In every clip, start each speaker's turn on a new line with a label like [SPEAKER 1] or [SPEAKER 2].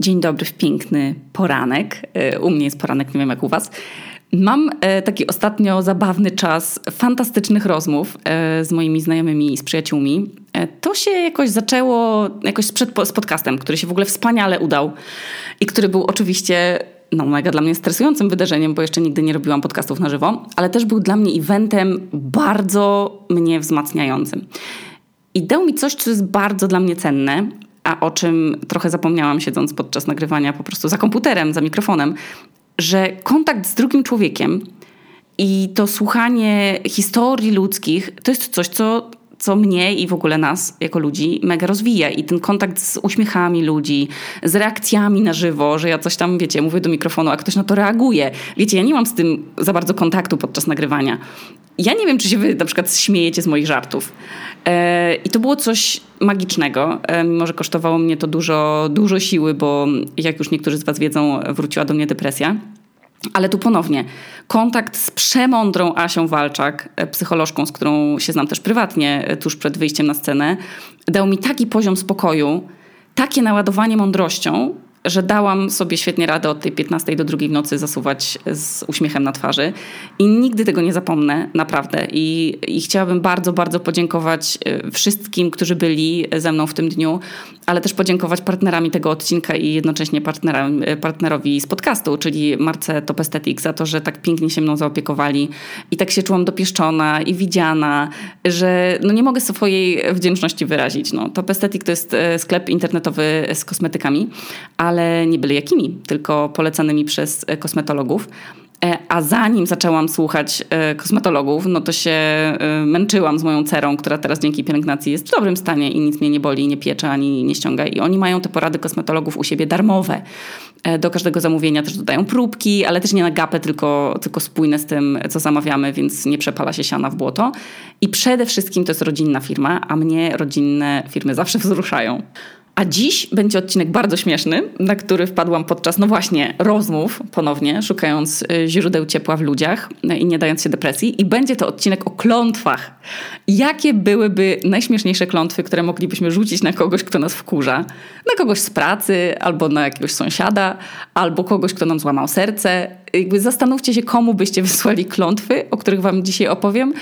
[SPEAKER 1] Dzień dobry w piękny poranek. E, u mnie jest poranek, nie wiem jak u Was. Mam e, taki ostatnio zabawny czas fantastycznych rozmów e, z moimi znajomymi i z przyjaciółmi. To się jakoś zaczęło jakoś przed, z podcastem, który się w ogóle wspaniale udał i który był oczywiście no, mega dla mnie stresującym wydarzeniem, bo jeszcze nigdy nie robiłam podcastów na żywo, ale też był dla mnie eventem bardzo mnie wzmacniającym. I dał mi coś, co jest bardzo dla mnie cenne, a o czym trochę zapomniałam siedząc podczas nagrywania po prostu za komputerem, za mikrofonem, że kontakt z drugim człowiekiem i to słuchanie historii ludzkich to jest coś, co, co mnie i w ogóle nas jako ludzi mega rozwija. I ten kontakt z uśmiechami ludzi, z reakcjami na żywo, że ja coś tam, wiecie, mówię do mikrofonu, a ktoś na to reaguje. Wiecie, ja nie mam z tym za bardzo kontaktu podczas nagrywania. Ja nie wiem, czy się wy na przykład śmiejecie z moich żartów. E, I to było coś magicznego, e, mimo że kosztowało mnie to dużo, dużo siły, bo jak już niektórzy z Was wiedzą, wróciła do mnie depresja. Ale tu ponownie kontakt z przemądrą Asią Walczak, e, psycholożką, z którą się znam też prywatnie tuż przed wyjściem na scenę, dał mi taki poziom spokoju, takie naładowanie mądrością, że dałam sobie świetnie radę od tej 15 do 2 w nocy zasuwać z uśmiechem na twarzy. I nigdy tego nie zapomnę, naprawdę. I, I chciałabym bardzo, bardzo podziękować e, wszystkim, którzy byli ze mną w tym dniu, ale też podziękować partnerami tego odcinka i jednocześnie e, partnerowi z podcastu, czyli Marce Top Aesthetic, za to, że tak pięknie się mną zaopiekowali. I tak się czułam dopieszczona i widziana, że no nie mogę swojej wdzięczności wyrazić. No, Top Aesthetic to jest e, sklep internetowy z kosmetykami, ale ale nie byle jakimi, tylko polecanymi przez e, kosmetologów. E, a zanim zaczęłam słuchać e, kosmetologów, no to się męczyłam z moją cerą, która teraz dzięki pielęgnacji jest w dobrym stanie i nic mnie nie boli, nie piecze ani nie ściąga. I oni mają te porady kosmetologów u siebie darmowe. Do każdego zamówienia też dodają próbki, ale też nie na gapę, tylko, tylko spójne z tym, co zamawiamy, więc nie przepala się siana w błoto. I przede wszystkim to jest rodzinna firma, a mnie rodzinne firmy zawsze wzruszają. A dziś będzie odcinek bardzo śmieszny, na który wpadłam podczas, no właśnie, rozmów ponownie, szukając y, źródeł ciepła w ludziach no i nie dając się depresji. I będzie to odcinek o klątwach. Jakie byłyby najśmieszniejsze klątwy, które moglibyśmy rzucić na kogoś, kto nas wkurza? Na kogoś z pracy, albo na jakiegoś sąsiada, albo kogoś, kto nam złamał serce. Jakby zastanówcie się, komu byście wysłali klątwy, o których wam dzisiaj opowiem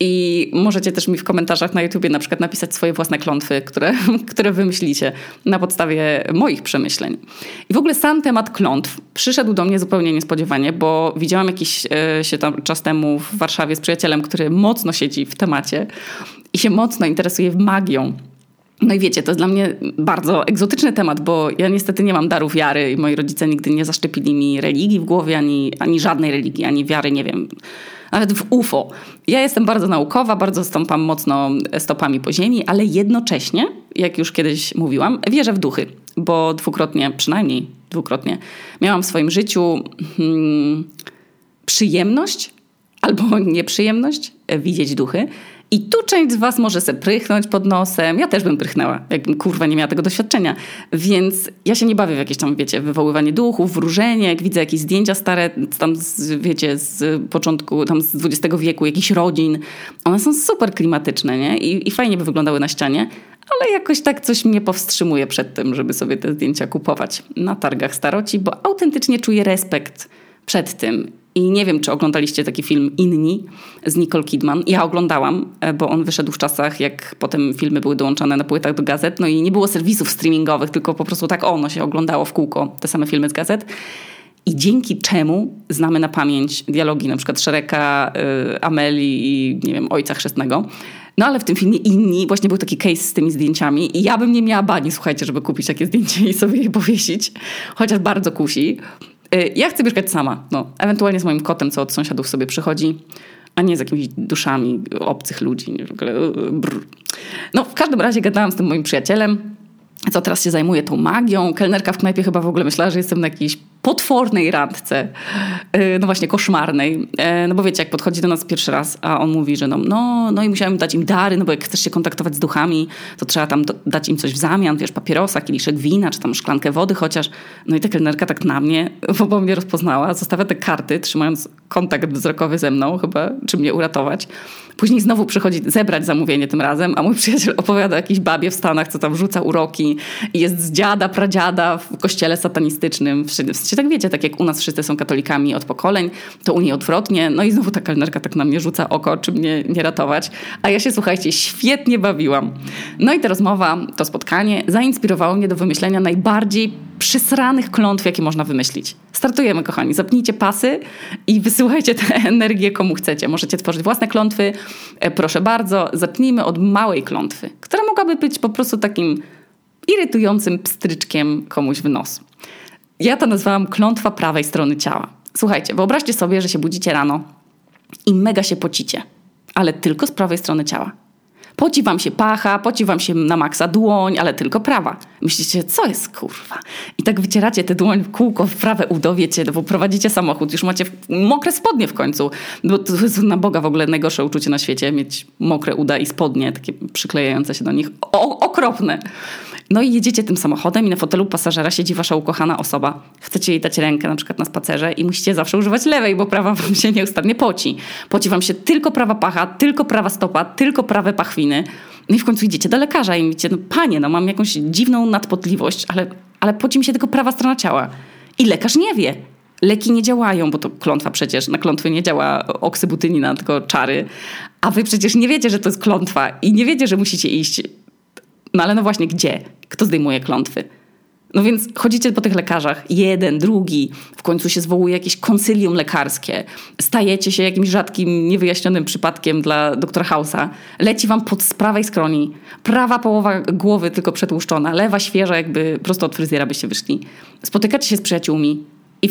[SPEAKER 1] i możecie też mi w komentarzach na YouTubie na przykład napisać swoje własne klątwy, które, które wymyślicie na podstawie moich przemyśleń. I w ogóle sam temat klątw przyszedł do mnie zupełnie niespodziewanie, bo widziałam jakiś e, się tam czas temu w Warszawie z przyjacielem, który mocno siedzi w temacie i się mocno interesuje magią. No i wiecie, to jest dla mnie bardzo egzotyczny temat, bo ja niestety nie mam daru wiary i moi rodzice nigdy nie zaszczepili mi religii w głowie, ani, ani żadnej religii, ani wiary, nie wiem, nawet w UFO. Ja jestem bardzo naukowa, bardzo stąpam mocno stopami po ziemi, ale jednocześnie, jak już kiedyś mówiłam, wierzę w duchy, bo dwukrotnie, przynajmniej dwukrotnie, miałam w swoim życiu hmm, przyjemność albo nieprzyjemność widzieć duchy. I tu część z Was może se prychnąć pod nosem. Ja też bym prychnęła, jakbym kurwa nie miała tego doświadczenia. Więc ja się nie bawię w jakieś tam, wiecie, wywoływanie duchów, wróżenie. Jak widzę jakieś zdjęcia stare, tam, z, wiecie, z początku, tam z XX wieku, jakichś rodzin. One są super klimatyczne, nie? I, I fajnie by wyglądały na ścianie. Ale jakoś tak coś mnie powstrzymuje przed tym, żeby sobie te zdjęcia kupować na targach staroci, bo autentycznie czuję respekt przed tym i nie wiem, czy oglądaliście taki film Inni z Nicole Kidman. Ja oglądałam, e, bo on wyszedł w czasach, jak potem filmy były dołączane na płytach do gazet. No i nie było serwisów streamingowych, tylko po prostu tak ono się oglądało w kółko, te same filmy z gazet. I dzięki czemu znamy na pamięć dialogi na przykład Szereka, y, Ameli i nie wiem, Ojca Chrzestnego. No ale w tym filmie inni, właśnie był taki case z tymi zdjęciami i ja bym nie miała bani, słuchajcie, żeby kupić takie zdjęcie i sobie je powiesić, chociaż bardzo kusi. Y, ja chcę mieszkać sama, no, ewentualnie z moim kotem, co od sąsiadów sobie przychodzi, a nie z jakimiś duszami obcych ludzi. Y, brr. No, w każdym razie gadałam z tym moim przyjacielem, co teraz się zajmuje tą magią. Kelnerka w knajpie chyba w ogóle myślała, że jestem na jakiejś potwornej randce, e, no właśnie koszmarnej, e, no bo wiecie, jak podchodzi do nas pierwszy raz, a on mówi, że no, no, no i musiałem dać im dary, no bo jak chcesz się kontaktować z duchami, to trzeba tam dać im coś w zamian, wiesz, papierosa, kieliszek wina, czy tam szklankę wody chociaż. No i ta kelnerka tak na mnie, bo mnie rozpoznała, zostawia te karty, trzymając kontakt wzrokowy ze mną chyba, czy mnie uratować. Później znowu przychodzi zebrać zamówienie tym razem, a mój przyjaciel opowiada o jakiejś babie w Stanach, co tam rzuca uroki i jest z dziada, pradziada w kościele satanistycznym. W sensie tak wiecie, tak jak u nas wszyscy są katolikami od pokoleń, to u niej odwrotnie. No i znowu ta kelnerka tak na mnie rzuca oko, czy mnie nie ratować. A ja się, słuchajcie, świetnie bawiłam. No i ta rozmowa, to spotkanie zainspirowało mnie do wymyślenia najbardziej przysranych klątw, jakie można wymyślić. Startujemy, kochani. Zapnijcie pasy i wysyłajcie tę energię komu chcecie. Możecie tworzyć własne klątwy. E, proszę bardzo, zacznijmy od małej klątwy, która mogłaby być po prostu takim irytującym pstryczkiem komuś w nos. Ja to nazwałam klątwa prawej strony ciała. Słuchajcie, wyobraźcie sobie, że się budzicie rano i mega się pocicie, ale tylko z prawej strony ciała. Poci wam się pacha, poci wam się na maksa dłoń, ale tylko prawa. Myślicie, co jest kurwa? I tak wycieracie tę dłoń w kółko w prawe udo, wiecie, bo prowadzicie samochód, już macie mokre spodnie w końcu. Bo to jest na Boga w ogóle najgorsze uczucie na świecie, mieć mokre uda i spodnie, takie przyklejające się do nich. O, okropne. No i jedziecie tym samochodem i na fotelu pasażera siedzi wasza ukochana osoba. Chcecie jej dać rękę na przykład na spacerze i musicie zawsze używać lewej, bo prawa wam się nieustannie poci. Poci wam się tylko prawa pacha, tylko prawa stopa, tylko prawe pachwiny. No i w końcu idziecie do lekarza i mówicie, no panie, no mam jakąś dziwną nadpotliwość, ale, ale poci mi się tylko prawa strona ciała. I lekarz nie wie. Leki nie działają, bo to klątwa przecież, na klątwy nie działa oksybutynina, tylko czary. A wy przecież nie wiecie, że to jest klątwa i nie wiecie, że musicie iść no ale no właśnie, gdzie? Kto zdejmuje klątwy? No więc chodzicie po tych lekarzach, jeden, drugi, w końcu się zwołuje jakieś konsylium lekarskie, stajecie się jakimś rzadkim, niewyjaśnionym przypadkiem dla doktora Hausa, leci wam pod z prawej skroni, prawa połowa głowy tylko przetłuszczona, lewa świeża, jakby prosto od fryzjera byście wyszli. Spotykacie się z przyjaciółmi, i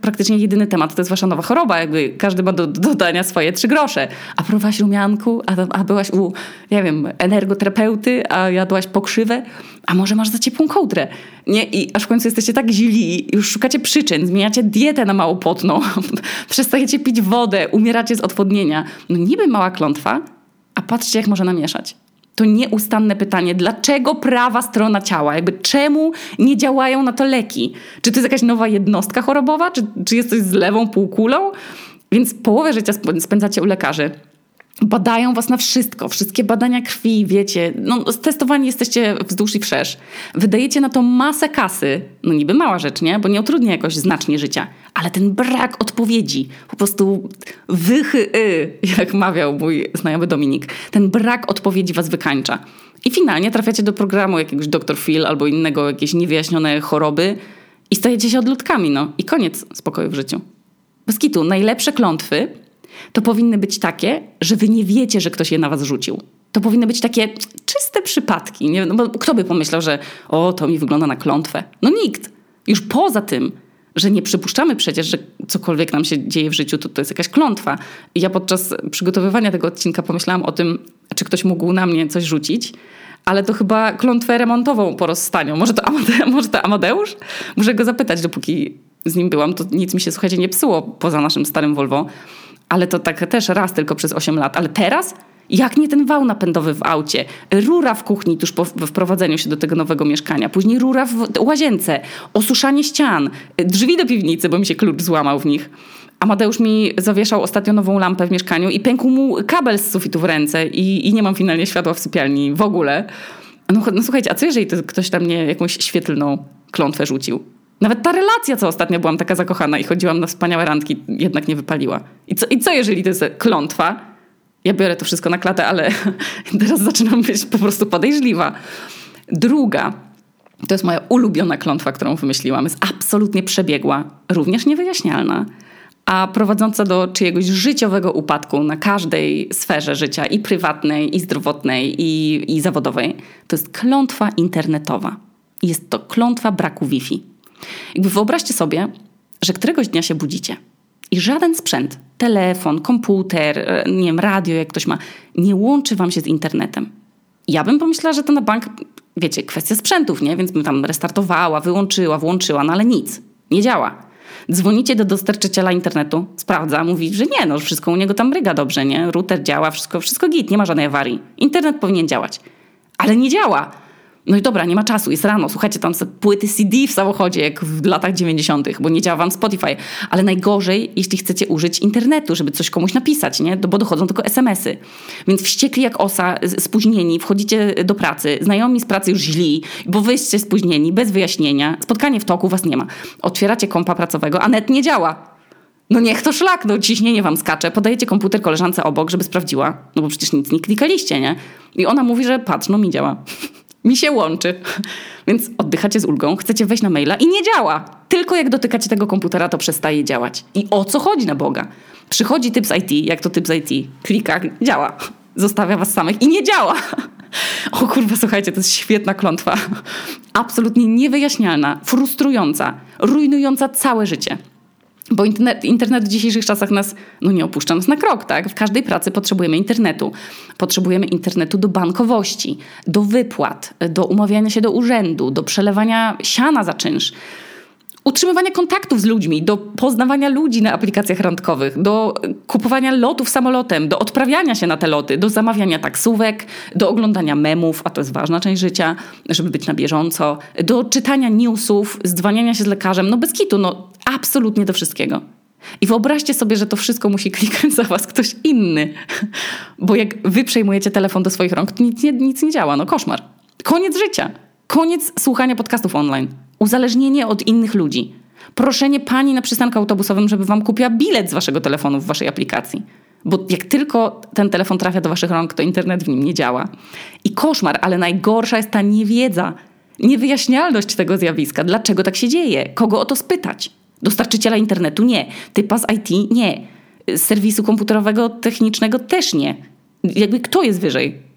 [SPEAKER 1] praktycznie jedyny temat to jest wasza nowa choroba. Jakby każdy ma do, do dodania swoje trzy grosze. A próbowałaś rumianku, a, a byłaś u, nie wiem, energoterapeuty, a jadłaś pokrzywę, a może masz za ciepłą kołdrę. Nie? I aż w końcu jesteście tak źli, już szukacie przyczyn, zmieniacie dietę na mało potną, przestajecie pić wodę, umieracie z odwodnienia. No niby mała klątwa, a patrzcie jak może namieszać to nieustanne pytanie, dlaczego prawa strona ciała? Jakby czemu nie działają na to leki? Czy to jest jakaś nowa jednostka chorobowa? Czy, czy jest coś z lewą półkulą? Więc połowę życia spędzacie u lekarzy badają was na wszystko, wszystkie badania krwi, wiecie, no testowani jesteście wzdłuż i wszerz. Wydajecie na to masę kasy, no niby mała rzecz, nie? Bo nie utrudnia jakoś znacznie życia, ale ten brak odpowiedzi, po prostu wychy, y, jak mawiał mój znajomy Dominik, ten brak odpowiedzi was wykańcza. I finalnie trafiacie do programu jakiegoś Dr. Phil albo innego, jakieś niewyjaśnione choroby i stajecie się odludkami, no i koniec spokoju w życiu. Bez kitu, najlepsze klątwy to powinny być takie, że wy nie wiecie, że ktoś je na was rzucił. To powinny być takie czyste przypadki. Nie? No bo kto by pomyślał, że o, to mi wygląda na klątwę? No nikt. Już poza tym, że nie przypuszczamy przecież, że cokolwiek nam się dzieje w życiu, to, to jest jakaś klątwa. I ja podczas przygotowywania tego odcinka pomyślałam o tym, czy ktoś mógł na mnie coś rzucić, ale to chyba klątwę remontową po rozstaniu. Może to, Amade, może to Amadeusz? Muszę go zapytać, dopóki z nim byłam, to nic mi się, słuchajcie, nie psuło poza naszym starym Volvo ale to tak też raz tylko przez 8 lat. Ale teraz? Jak nie ten wał napędowy w aucie, rura w kuchni tuż po wprowadzeniu się do tego nowego mieszkania, później rura w łazience, osuszanie ścian, drzwi do piwnicy, bo mi się klucz złamał w nich. Amadeusz mi zawieszał ostatnio nową lampę w mieszkaniu i pękł mu kabel z sufitu w ręce i, i nie mam finalnie światła w sypialni w ogóle. No, no słuchajcie, a co jeżeli to ktoś tam mnie jakąś świetlną klątwę rzucił? Nawet ta relacja, co ostatnio byłam taka zakochana i chodziłam na wspaniałe randki, jednak nie wypaliła. I co, i co jeżeli to jest klątwa? Ja biorę to wszystko na klatę, ale teraz zaczynam być po prostu podejrzliwa. Druga, to jest moja ulubiona klątwa, którą wymyśliłam. Jest absolutnie przebiegła, również niewyjaśnialna, a prowadząca do czyjegoś życiowego upadku na każdej sferze życia, i prywatnej, i zdrowotnej, i, i zawodowej. To jest klątwa internetowa. Jest to klątwa braku Wi-Fi. Jakby wyobraźcie sobie, że któregoś dnia się budzicie i żaden sprzęt, telefon, komputer, e, nie wiem, radio, jak ktoś ma, nie łączy wam się z internetem. Ja bym pomyślała, że to na bank, wiecie, kwestia sprzętów, nie? Więc bym tam restartowała, wyłączyła, włączyła, no ale nic, nie działa. Dzwonicie do dostarczyciela internetu, sprawdza, mówi, że nie, no wszystko u niego tam ryga dobrze, nie? Router działa, wszystko, wszystko git, nie ma żadnej awarii. Internet powinien działać. Ale nie działa. No i dobra, nie ma czasu, jest rano, słuchajcie, tam płyty CD w samochodzie, jak w latach 90., bo nie działa wam Spotify. Ale najgorzej, jeśli chcecie użyć internetu, żeby coś komuś napisać, nie? Bo dochodzą tylko SMS-y. Więc wściekli jak osa, spóźnieni, wchodzicie do pracy, znajomi z pracy już źli, bo wyście spóźnieni, bez wyjaśnienia, spotkanie w toku, was nie ma. Otwieracie kompa pracowego, a net nie działa. No niech to szlak, no ciśnienie wam skacze. Podajecie komputer koleżance obok, żeby sprawdziła. No bo przecież nic nie klikaliście, nie? I ona mówi, że patrz, no mi działa mi się łączy. Więc oddychacie z ulgą, chcecie wejść na maila i nie działa. Tylko jak dotykacie tego komputera, to przestaje działać. I o co chodzi na Boga? Przychodzi typ z IT, jak to typ z IT, klika, działa. Zostawia was samych i nie działa. O kurwa, słuchajcie, to jest świetna klątwa. Absolutnie niewyjaśnialna, frustrująca, rujnująca całe życie. Bo internet, internet w dzisiejszych czasach nas no nie opuszcza nas na krok, tak? W każdej pracy potrzebujemy internetu. Potrzebujemy internetu do bankowości, do wypłat, do umawiania się do urzędu, do przelewania siana za czynsz utrzymywania kontaktów z ludźmi, do poznawania ludzi na aplikacjach randkowych, do kupowania lotów samolotem, do odprawiania się na te loty, do zamawiania taksówek, do oglądania memów, a to jest ważna część życia, żeby być na bieżąco, do czytania newsów, zdzwaniania się z lekarzem, no bez kitu, no absolutnie do wszystkiego. I wyobraźcie sobie, że to wszystko musi klikać za was ktoś inny. Bo jak wy przejmujecie telefon do swoich rąk, to nic nie, nic nie działa. No koszmar. Koniec życia. Koniec słuchania podcastów online uzależnienie od innych ludzi, proszenie pani na przystanku autobusowym, żeby wam kupiła bilet z waszego telefonu w waszej aplikacji. Bo jak tylko ten telefon trafia do waszych rąk, to internet w nim nie działa. I koszmar, ale najgorsza jest ta niewiedza, niewyjaśnialność tego zjawiska. Dlaczego tak się dzieje? Kogo o to spytać? Dostarczyciela internetu nie. Typa z IT nie. Z serwisu komputerowego, technicznego też nie. Jakby kto jest wyżej?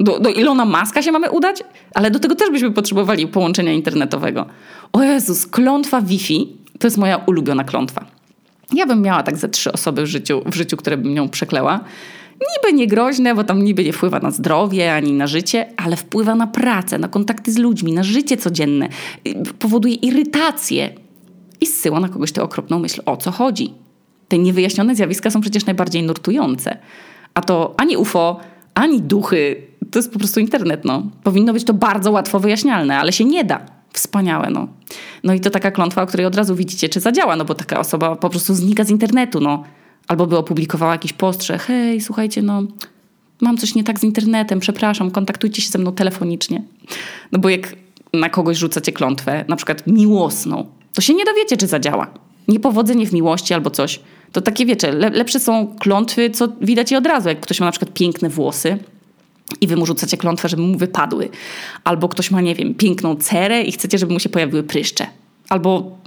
[SPEAKER 1] Do, do Ilona Maska się mamy udać? Ale do tego też byśmy potrzebowali połączenia internetowego. O Jezus, klątwa Wi-Fi to jest moja ulubiona klątwa. Ja bym miała tak ze trzy osoby w życiu, w życiu które bym nią przekleła. Niby nie groźne, bo tam niby nie wpływa na zdrowie ani na życie, ale wpływa na pracę, na kontakty z ludźmi, na życie codzienne. Powoduje irytację i zsyła na kogoś tę okropną myśl, o co chodzi. Te niewyjaśnione zjawiska są przecież najbardziej nurtujące. A to ani UFO, ani duchy, to jest po prostu internet, no. Powinno być to bardzo łatwo wyjaśnialne, ale się nie da. Wspaniałe, no. No i to taka klątwa, o której od razu widzicie, czy zadziała, no bo taka osoba po prostu znika z internetu, no. Albo by opublikowała jakiś postrze, hej, słuchajcie, no, mam coś nie tak z internetem, przepraszam, kontaktujcie się ze mną telefonicznie. No bo jak na kogoś rzucacie klątwę, na przykład miłosną, to się nie dowiecie, czy zadziała. Niepowodzenie w miłości albo coś. To takie, wiecie, lepsze są klątwy, co widać je od razu. Jak ktoś ma na przykład piękne włosy, i wy mu rzucacie klątwę, żeby mu wypadły. Albo ktoś ma, nie wiem, piękną cerę i chcecie, żeby mu się pojawiły pryszcze. Albo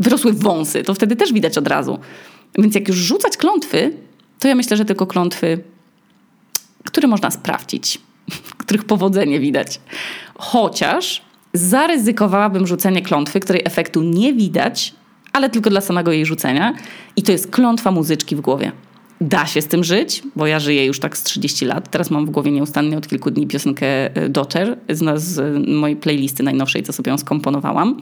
[SPEAKER 1] wyrosły wąsy, to wtedy też widać od razu. Więc jak już rzucać klątwy, to ja myślę, że tylko klątwy, które można sprawdzić, których powodzenie widać. Chociaż zaryzykowałabym rzucenie klątwy, której efektu nie widać, ale tylko dla samego jej rzucenia. I to jest klątwa muzyczki w głowie da się z tym żyć, bo ja żyję już tak z 30 lat. Teraz mam w głowie nieustannie od kilku dni piosenkę e, Daughter z, z mojej playlisty najnowszej, co sobie ją skomponowałam.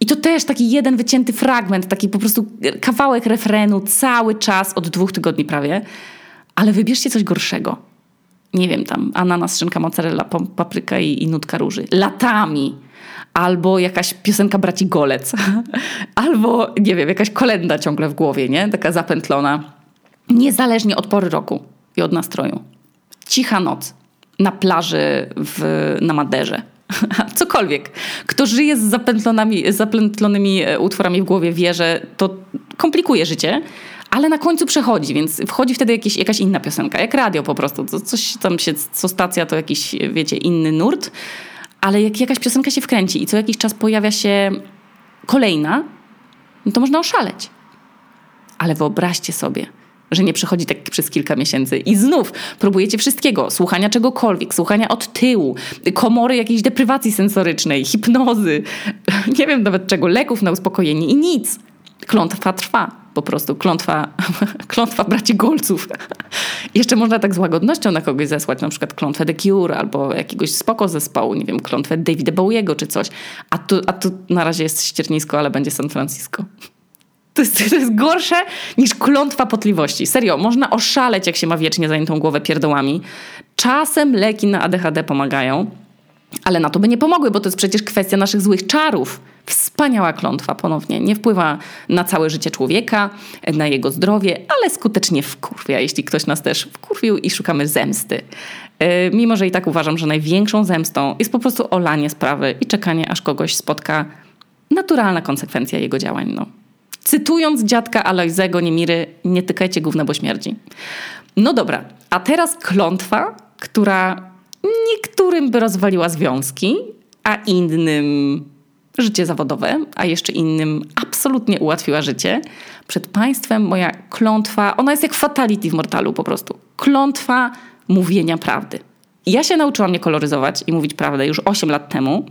[SPEAKER 1] I to też taki jeden wycięty fragment, taki po prostu kawałek refrenu cały czas od dwóch tygodni prawie. Ale wybierzcie coś gorszego. Nie wiem, tam ananas, szynka, mozzarella, papryka i, i nutka róży. Latami albo jakaś piosenka braci Golec, albo nie wiem, jakaś kolenda ciągle w głowie, nie? Taka zapętlona niezależnie od pory roku i od nastroju. Cicha noc na plaży w, na Maderze. Cokolwiek. Kto żyje z zapętlonymi, zapętlonymi e, utworami w głowie wie, że to komplikuje życie, ale na końcu przechodzi, więc wchodzi wtedy jakieś, jakaś inna piosenka, jak radio po prostu. To coś tam się, co stacja to jakiś, wiecie, inny nurt, ale jak jakaś piosenka się wkręci i co jakiś czas pojawia się kolejna, no to można oszaleć. Ale wyobraźcie sobie, że nie przechodzi tak przez kilka miesięcy. I znów próbujecie wszystkiego, słuchania czegokolwiek, słuchania od tyłu, komory jakiejś deprywacji sensorycznej, hipnozy, nie wiem nawet czego, leków na uspokojenie i nic. Klątwa trwa. Po prostu klątwa, klątwa braci Golców. Jeszcze można tak z łagodnością na kogoś zesłać, na przykład klątwę The Cure albo jakiegoś spoko zespołu, nie wiem, klątwę Davida Bowiego czy coś. A tu, a tu na razie jest ściernisko, ale będzie San Francisco. To jest, to jest gorsze niż klątwa potliwości. Serio, można oszaleć, jak się ma wiecznie zajętą głowę pierdołami. Czasem leki na ADHD pomagają, Ale na to by nie pomogły, bo to jest przecież kwestia naszych złych czarów. Wspaniała klątwa ponownie. Nie wpływa na całe życie człowieka, na jego zdrowie, ale skutecznie wkurwia, jeśli ktoś nas też wkurwił i szukamy zemsty. Yy, mimo, że i tak uważam, że największą zemstą jest po prostu olanie sprawy i czekanie, aż kogoś spotka naturalna konsekwencja jego działań. No. Cytując dziadka Alojzego Niemiry, nie tykajcie gówna, bo śmierdzi. No dobra, a teraz klątwa, która niektórym by rozwaliła związki, a innym życie zawodowe, a jeszcze innym absolutnie ułatwiła życie. Przed państwem moja klątwa, ona jest jak fatality w Mortalu po prostu. Klątwa mówienia prawdy. Ja się nauczyłam nie koloryzować i mówić prawdę już 8 lat temu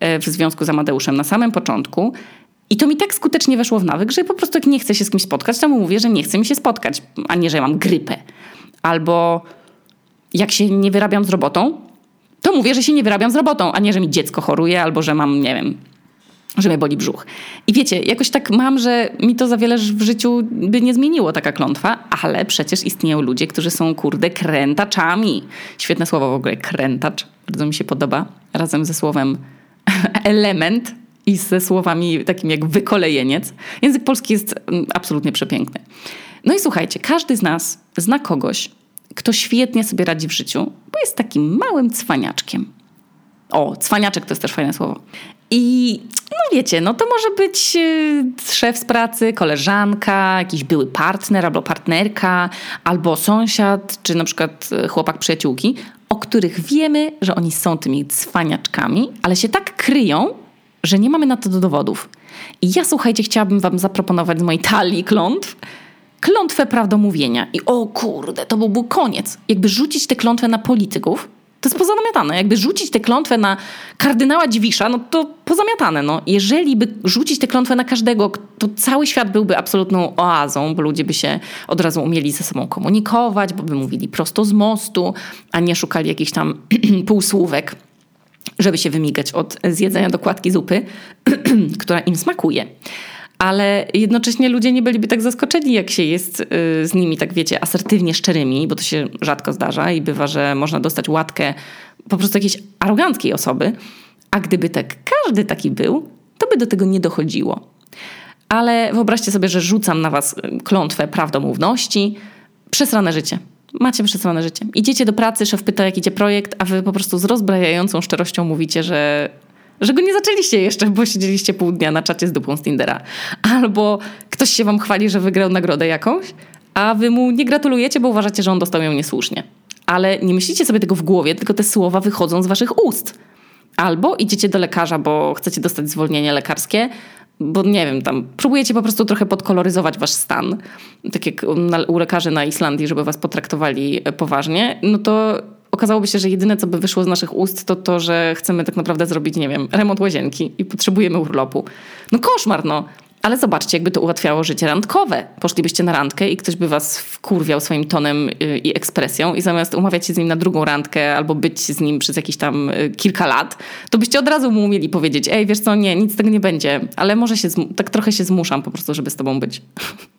[SPEAKER 1] e, w związku z Amadeuszem na samym początku. I to mi tak skutecznie weszło w nawyk, że po prostu jak nie chcę się z kimś spotkać, to mu mówię, że nie chcę mi się spotkać, a nie, że ja mam grypę. Albo jak się nie wyrabiam z robotą, to mówię, że się nie wyrabiam z robotą, a nie, że mi dziecko choruje albo że mam, nie wiem, że mnie boli brzuch. I wiecie, jakoś tak mam, że mi to za wiele w życiu by nie zmieniło taka klątwa, ale przecież istnieją ludzie, którzy są kurde krętaczami. Świetne słowo w ogóle, krętacz. Bardzo mi się podoba. Razem ze słowem element i ze słowami takim jak wykolejeniec. Język polski jest mm, absolutnie przepiękny. No i słuchajcie, każdy z nas zna kogoś, kto świetnie sobie radzi w życiu, bo jest takim małym cwaniaczkiem. O, cwaniaczek to jest też fajne słowo. I no wiecie, no to może być y, szef z pracy, koleżanka, jakiś były partner albo partnerka, albo sąsiad, czy na przykład y, chłopak przyjaciółki, o których wiemy, że oni są tymi cwaniaczkami, ale się tak kryją, że nie mamy na to dowodów. I ja słuchajcie, chciałabym wam zaproponować z mojej talii klątw klątwę prawdomówienia. I o kurde, to byłby koniec. Jakby rzucić tę klątwę na polityków, to jest pozamiatane. Jakby rzucić tę klątwę na kardynała Dziwisza, no to pozamiatane. No. Jeżeli by rzucić tę klątwę na każdego, to cały świat byłby absolutną oazą, bo ludzie by się od razu umieli ze sobą komunikować, bo by mówili prosto z mostu, a nie szukali jakichś tam półsłówek żeby się wymigać od zjedzenia dokładki zupy, która im smakuje ale jednocześnie ludzie nie byliby tak zaskoczeni, jak się jest y, z nimi, tak wiecie, asertywnie szczerymi, bo to się rzadko zdarza i bywa, że można dostać łatkę po prostu jakiejś aroganckiej osoby. A gdyby tak każdy taki był, to by do tego nie dochodziło. Ale wyobraźcie sobie, że rzucam na was y, klątwę prawdomówności. Przesrane życie. Macie przesrane życie. Idziecie do pracy, szef pyta, jak idzie projekt, a wy po prostu z rozbrajającą szczerością mówicie, że że go nie zaczęliście jeszcze, bo siedzieliście pół dnia na czacie z dupą z Tindera. Albo ktoś się wam chwali, że wygrał nagrodę jakąś, a wy mu nie gratulujecie, bo uważacie, że on dostał ją niesłusznie. Ale nie myślicie sobie tego w głowie, tylko te słowa wychodzą z waszych ust. Albo idziecie do lekarza, bo chcecie dostać zwolnienie lekarskie, bo nie wiem, tam próbujecie po prostu trochę podkoloryzować wasz stan, tak jak u lekarzy na Islandii, żeby was potraktowali poważnie, no to okazałoby się, że jedyne, co by wyszło z naszych ust, to to, że chcemy tak naprawdę zrobić, nie wiem, remont łazienki i potrzebujemy urlopu. No koszmar, no. Ale zobaczcie, jakby to ułatwiało życie randkowe. Poszlibyście na randkę i ktoś by was wkurwiał swoim tonem y, i ekspresją i zamiast umawiać się z nim na drugą randkę albo być z nim przez jakieś tam y, kilka lat, to byście od razu mu umieli powiedzieć, ej, wiesz co, nie, nic z tego nie będzie, ale może się, tak trochę się zmuszam po prostu, żeby z tobą być.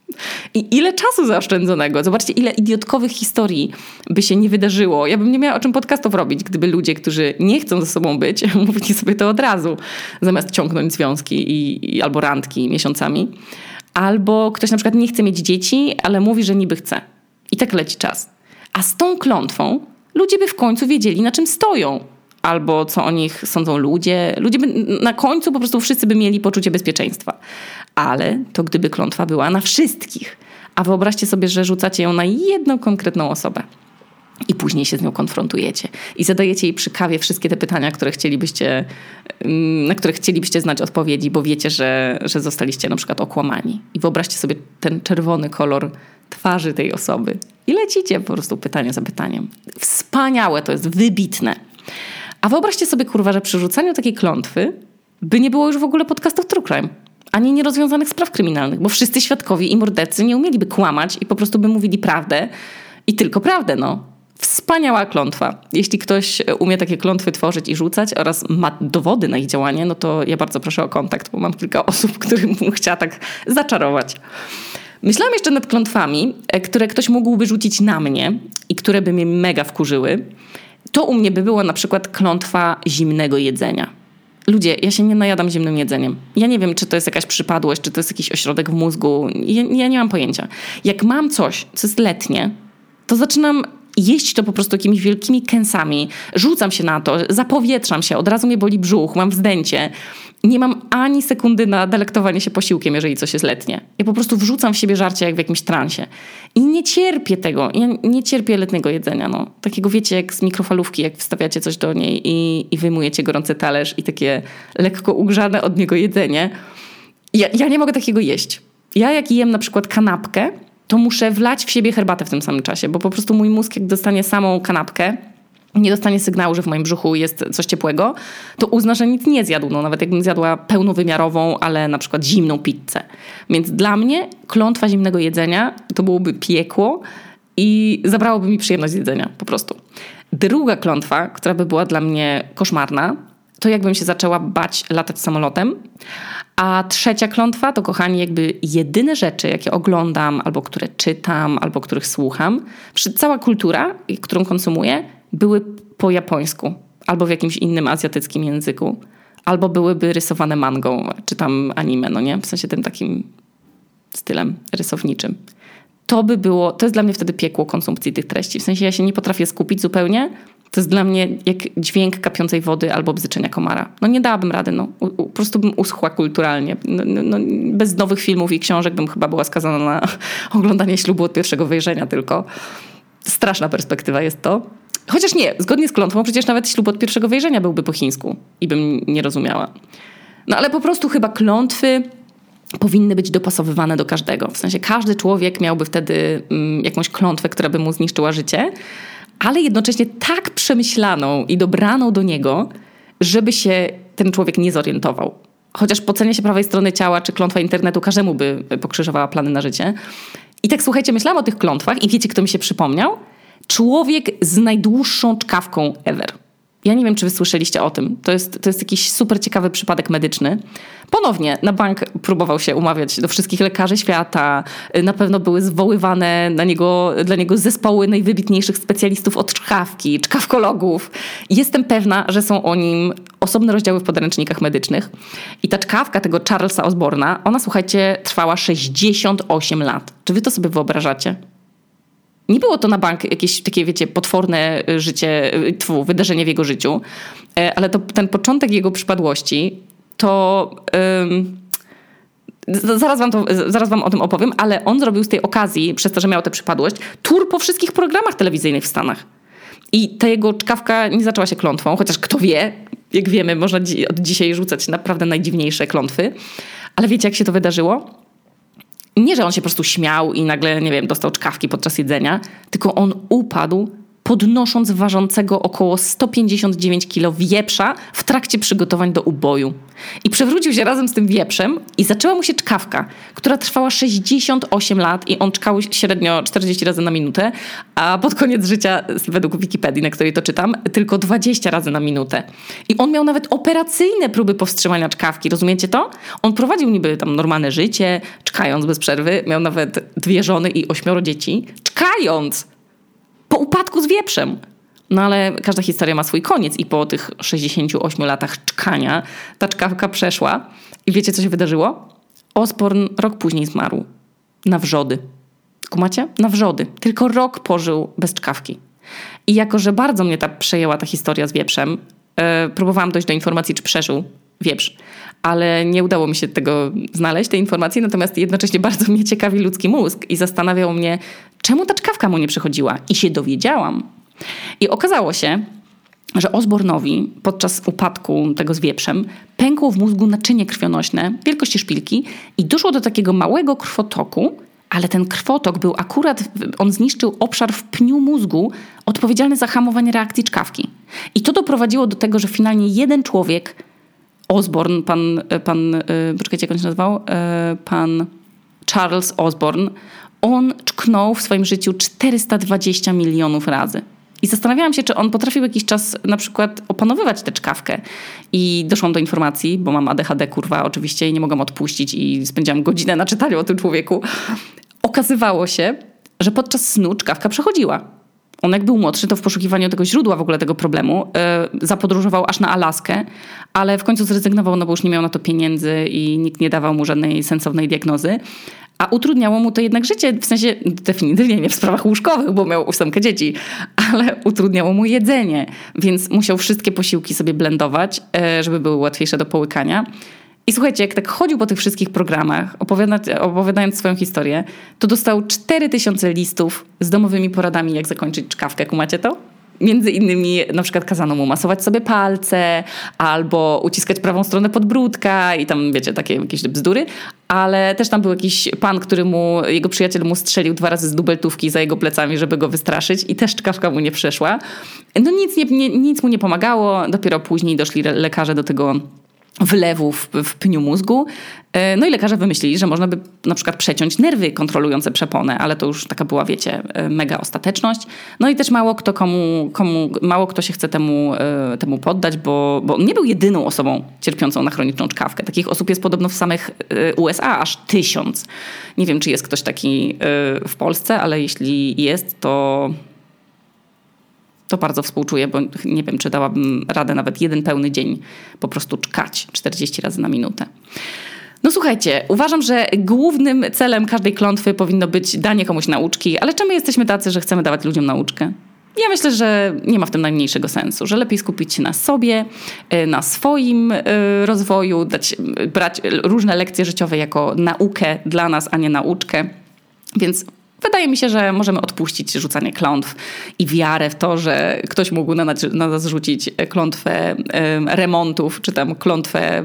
[SPEAKER 1] I ile czasu zaoszczędzonego. Zobaczcie, ile idiotkowych historii by się nie wydarzyło. Ja bym nie miała o czym podcastów robić, gdyby ludzie, którzy nie chcą ze sobą być, mówili sobie to od razu, zamiast ciągnąć związki i, i albo randki miesiącami. Albo ktoś na przykład nie chce mieć dzieci, ale mówi, że niby chce. I tak leci czas. A z tą klątwą ludzie by w końcu wiedzieli, na czym stoją albo co o nich sądzą ludzie. Ludzie by, na końcu po prostu wszyscy by mieli poczucie bezpieczeństwa. Ale to gdyby klątwa była na wszystkich. A wyobraźcie sobie, że rzucacie ją na jedną konkretną osobę. I później się z nią konfrontujecie. I zadajecie jej przy kawie wszystkie te pytania, które chcielibyście, mm, na które chcielibyście znać odpowiedzi, bo wiecie, że, że zostaliście na przykład okłamani. I wyobraźcie sobie ten czerwony kolor twarzy tej osoby. I lecicie po prostu pytanie za pytaniem. Wspaniałe, to jest wybitne. A wyobraźcie sobie, kurwa, że przy rzucaniu takiej klątwy by nie było już w ogóle podcastów True Crime. Ani nierozwiązanych spraw kryminalnych, bo wszyscy świadkowie i mordercy nie umieliby kłamać i po prostu by mówili prawdę i tylko prawdę, no. Wspaniała klątwa. Jeśli ktoś umie takie klątwy tworzyć i rzucać oraz ma dowody na ich działanie, no to ja bardzo proszę o kontakt, bo mam kilka osób, którym bym chciała tak zaczarować. Myślałam jeszcze nad klątwami, e, które ktoś mógłby rzucić na mnie i które by mnie mega wkurzyły to u mnie by była na przykład klątwa zimnego jedzenia. Ludzie, ja się nie najadam zimnym jedzeniem. Ja nie wiem, czy to jest jakaś przypadłość, czy to jest jakiś ośrodek w mózgu. Ja, ja nie mam pojęcia. Jak mam coś, co jest letnie, to zaczynam jeść to po prostu jakimiś wielkimi kęsami. Rzucam się na to, zapowietrzam się, od razu mnie boli brzuch, mam wzdęcie nie mam ani sekundy na delektowanie się posiłkiem, jeżeli coś jest letnie. Ja po prostu wrzucam w siebie żarcie jak w jakimś transie. I nie cierpię tego. Ja nie cierpię letniego jedzenia. No. Takiego wiecie, jak z mikrofalówki, jak wstawiacie coś do niej i, i wyjmujecie gorący talerz i takie lekko ugrzane od niego jedzenie. Ja, ja nie mogę takiego jeść. Ja jak jem na przykład kanapkę, to muszę wlać w siebie herbatę w tym samym czasie, bo po prostu mój mózg jak dostanie samą kanapkę, nie dostanie sygnału, że w moim brzuchu jest coś ciepłego, to uzna, że nic nie zjadł. No, nawet jakbym zjadła pełnowymiarową, ale na przykład zimną pizzę. Więc dla mnie klątwa zimnego jedzenia to byłoby piekło i zabrałoby mi przyjemność jedzenia po prostu. Druga klątwa, która by była dla mnie koszmarna, to jakbym się zaczęła bać latać samolotem. A trzecia klątwa to, kochani, jakby jedyne rzeczy, jakie oglądam, albo które czytam, albo których słucham, cała kultura, którą konsumuję, były po japońsku albo w jakimś innym azjatyckim języku, albo byłyby rysowane mangą, czy tam anime, no nie? W sensie tym takim stylem rysowniczym. To by było, to jest dla mnie wtedy piekło konsumpcji tych treści. W sensie ja się nie potrafię skupić zupełnie. To jest dla mnie jak dźwięk kapiącej wody albo bzyczenia komara. No nie dałabym rady, no. U, po prostu bym uschła kulturalnie. No, no, no, bez nowych filmów i książek bym chyba była skazana na oglądanie ślubu od pierwszego wejrzenia tylko. Straszna perspektywa jest to. Chociaż nie, zgodnie z klątwą, przecież nawet ślub od pierwszego wejrzenia byłby po chińsku i bym nie rozumiała. No ale po prostu chyba klątwy powinny być dopasowywane do każdego. W sensie każdy człowiek miałby wtedy mm, jakąś klątwę, która by mu zniszczyła życie, ale jednocześnie tak przemyślaną i dobraną do niego, żeby się ten człowiek nie zorientował. Chociaż pocenie się prawej strony ciała czy klątwa internetu każdemu by pokrzyżowała plany na życie. I tak słuchajcie, myślałam o tych klątwach i wiecie, kto mi się przypomniał? człowiek z najdłuższą czkawką ever. Ja nie wiem, czy wy słyszeliście o tym. To jest, to jest jakiś super ciekawy przypadek medyczny. Ponownie na bank próbował się umawiać do wszystkich lekarzy świata. Na pewno były zwoływane na niego, dla niego zespoły najwybitniejszych specjalistów od czkawki, czkawkologów. Jestem pewna, że są o nim osobne rozdziały w podręcznikach medycznych. I ta czkawka tego Charlesa Osborna, ona słuchajcie, trwała 68 lat. Czy wy to sobie wyobrażacie? Nie było to na bank jakieś takie, wiecie, potworne y, życie, y, tfu, wydarzenie w jego życiu, e, ale to ten początek jego przypadłości to. Um, Zaraz wam, to, zaraz wam o tym opowiem, ale on zrobił z tej okazji, przez to, że miał tę przypadłość, tour po wszystkich programach telewizyjnych w Stanach. I ta jego czkawka nie zaczęła się klątwą, chociaż kto wie, jak wiemy, można od dzisiaj rzucać naprawdę najdziwniejsze klątwy. Ale wiecie, jak się to wydarzyło? Nie, że on się po prostu śmiał i nagle, nie wiem, dostał czkawki podczas jedzenia, tylko on upadł podnosząc ważącego około 159 kg wieprza w trakcie przygotowań do uboju. I przewrócił się razem z tym wieprzem i zaczęła mu się czkawka, która trwała 68 lat i on czkał średnio 40 razy na minutę, a pod koniec życia, według Wikipedii, na której to czytam, tylko 20 razy na minutę. I on miał nawet operacyjne próby powstrzymania czkawki, rozumiecie to? On prowadził niby tam normalne życie, czkając bez przerwy, miał nawet dwie żony i ośmioro dzieci, czkając! Po upadku z wieprzem. No ale każda historia ma swój koniec i po tych 68 latach czkania ta czkawka przeszła. I wiecie, co się wydarzyło? Osborn rok później zmarł. Na wrzody. Kumacie? Na wrzody. Tylko rok pożył bez czkawki. I jako, że bardzo mnie ta przejęła ta historia z wieprzem, yy, próbowałam dojść do informacji, czy przeżył wieprz. Ale nie udało mi się tego znaleźć, tej informacji, natomiast jednocześnie bardzo mnie ciekawi ludzki mózg i zastanawiał mnie, czemu ta czkawka mu nie przychodziła. I się dowiedziałam. I okazało się, że Osbornowi podczas upadku tego z wieprzem pękło w mózgu naczynie krwionośne wielkości szpilki i doszło do takiego małego krwotoku, ale ten krwotok był akurat, on zniszczył obszar w pniu mózgu odpowiedzialny za hamowanie reakcji czkawki. I to doprowadziło do tego, że finalnie jeden człowiek Osborne, pan, pan e, poczekajcie, jak on się nazywał? E, pan Charles Osborne, on czknął w swoim życiu 420 milionów razy. I zastanawiałam się, czy on potrafił jakiś czas na przykład opanowywać tę czkawkę. I doszłam do informacji, bo mam ADHD kurwa oczywiście i nie mogłam odpuścić i spędziłam godzinę na czytaniu o tym człowieku. Okazywało się, że podczas snu czkawka przechodziła. On jak był młodszy, to w poszukiwaniu tego źródła w ogóle tego problemu yy, zapodróżował aż na Alaskę, ale w końcu zrezygnował, no bo już nie miał na to pieniędzy i nikt nie dawał mu żadnej sensownej diagnozy. A utrudniało mu to jednak życie, w sensie definitywnie nie w sprawach łóżkowych, bo miał ósemkę dzieci, ale utrudniało mu jedzenie, więc musiał wszystkie posiłki sobie blendować, e, żeby były łatwiejsze do połykania. I słuchajcie, jak tak chodził po tych wszystkich programach, opowiadając, opowiadając swoją historię, to dostał 4000 listów z domowymi poradami, jak zakończyć czkawkę. Kumacie to? Między innymi na przykład kazano mu masować sobie palce albo uciskać prawą stronę podbródka i tam wiecie, takie jakieś bzdury, ale też tam był jakiś pan, który mu, jego przyjaciel mu strzelił dwa razy z dubeltówki za jego plecami, żeby go wystraszyć i też czkawka mu nie przeszła. No nic, nie, nie, nic mu nie pomagało, dopiero później doszli lekarze do tego wlewów w pniu mózgu. E, no i lekarze wymyślili, że można by na przykład przeciąć nerwy kontrolujące przeponę, ale to już taka była, wiecie, e, mega ostateczność. No i też mało kto komu, komu mało kto się chce temu, e, temu poddać, bo, bo nie był jedyną osobą cierpiącą na chroniczną czkawkę. Takich osób jest podobno w samych USA aż tysiąc. Nie wiem, czy jest ktoś taki w Polsce, ale jeśli jest, to to bardzo współczuję, bo nie wiem, czy dałabym radę nawet jeden pełny dzień po prostu czkać 40 razy na minutę. No słuchajcie, uważam, że głównym celem każdej klątwy powinno być danie komuś nauczki, ale czemu jesteśmy tacy, że chcemy dawać ludziom nauczkę? Ja myślę, że nie ma w tym najmniejszego sensu, że lepiej skupić się na sobie, y, na swoim y, rozwoju, dać, brać różne lekcje życiowe jako naukę dla nas, a nie nauczkę. Więc Wydaje mi się, że możemy odpuścić rzucanie klątw i wiarę w to, że ktoś mógł na nas, na nas rzucić klątwę remontów, czy tam klątwę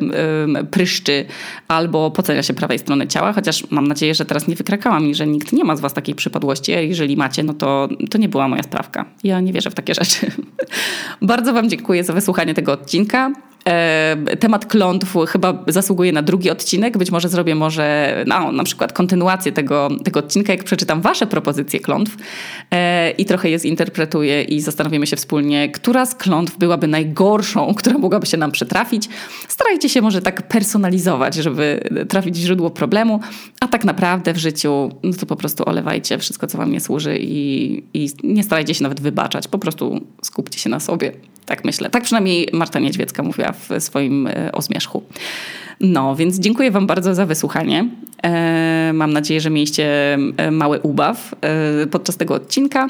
[SPEAKER 1] pryszczy, albo pocenia się prawej strony ciała, chociaż mam nadzieję, że teraz nie wykrakałam i że nikt nie ma z was takiej przypadłości, jeżeli macie, no to, to nie była moja sprawka. Ja nie wierzę w takie rzeczy. Bardzo wam dziękuję za wysłuchanie tego odcinka. E, temat klątw chyba zasługuje na drugi odcinek. Być może zrobię może no, na przykład kontynuację tego, tego odcinka, jak przeczytam wasze propozycje klątw e, i trochę je zinterpretuję i zastanowimy się wspólnie, która z klątw byłaby najgorszą, która mogłaby się nam przytrafić. Starajcie się może tak personalizować, żeby trafić w źródło problemu, a tak naprawdę w życiu no to po prostu olewajcie wszystko, co wam nie służy i, i nie starajcie się nawet wybaczać. Po prostu skupcie się na sobie. Tak myślę. Tak przynajmniej Marta Niedźwiecka mówiła w swoim e, o zmierzchu. No, więc dziękuję Wam bardzo za wysłuchanie. E, mam nadzieję, że mieliście e, mały ubaw podczas tego odcinka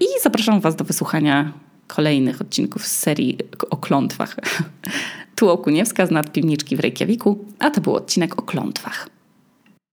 [SPEAKER 1] i zapraszam Was do wysłuchania kolejnych odcinków z serii o klątwach. Tu Okuniewska z nadpiwniczki w Reykjaviku, a to był odcinek o klątwach.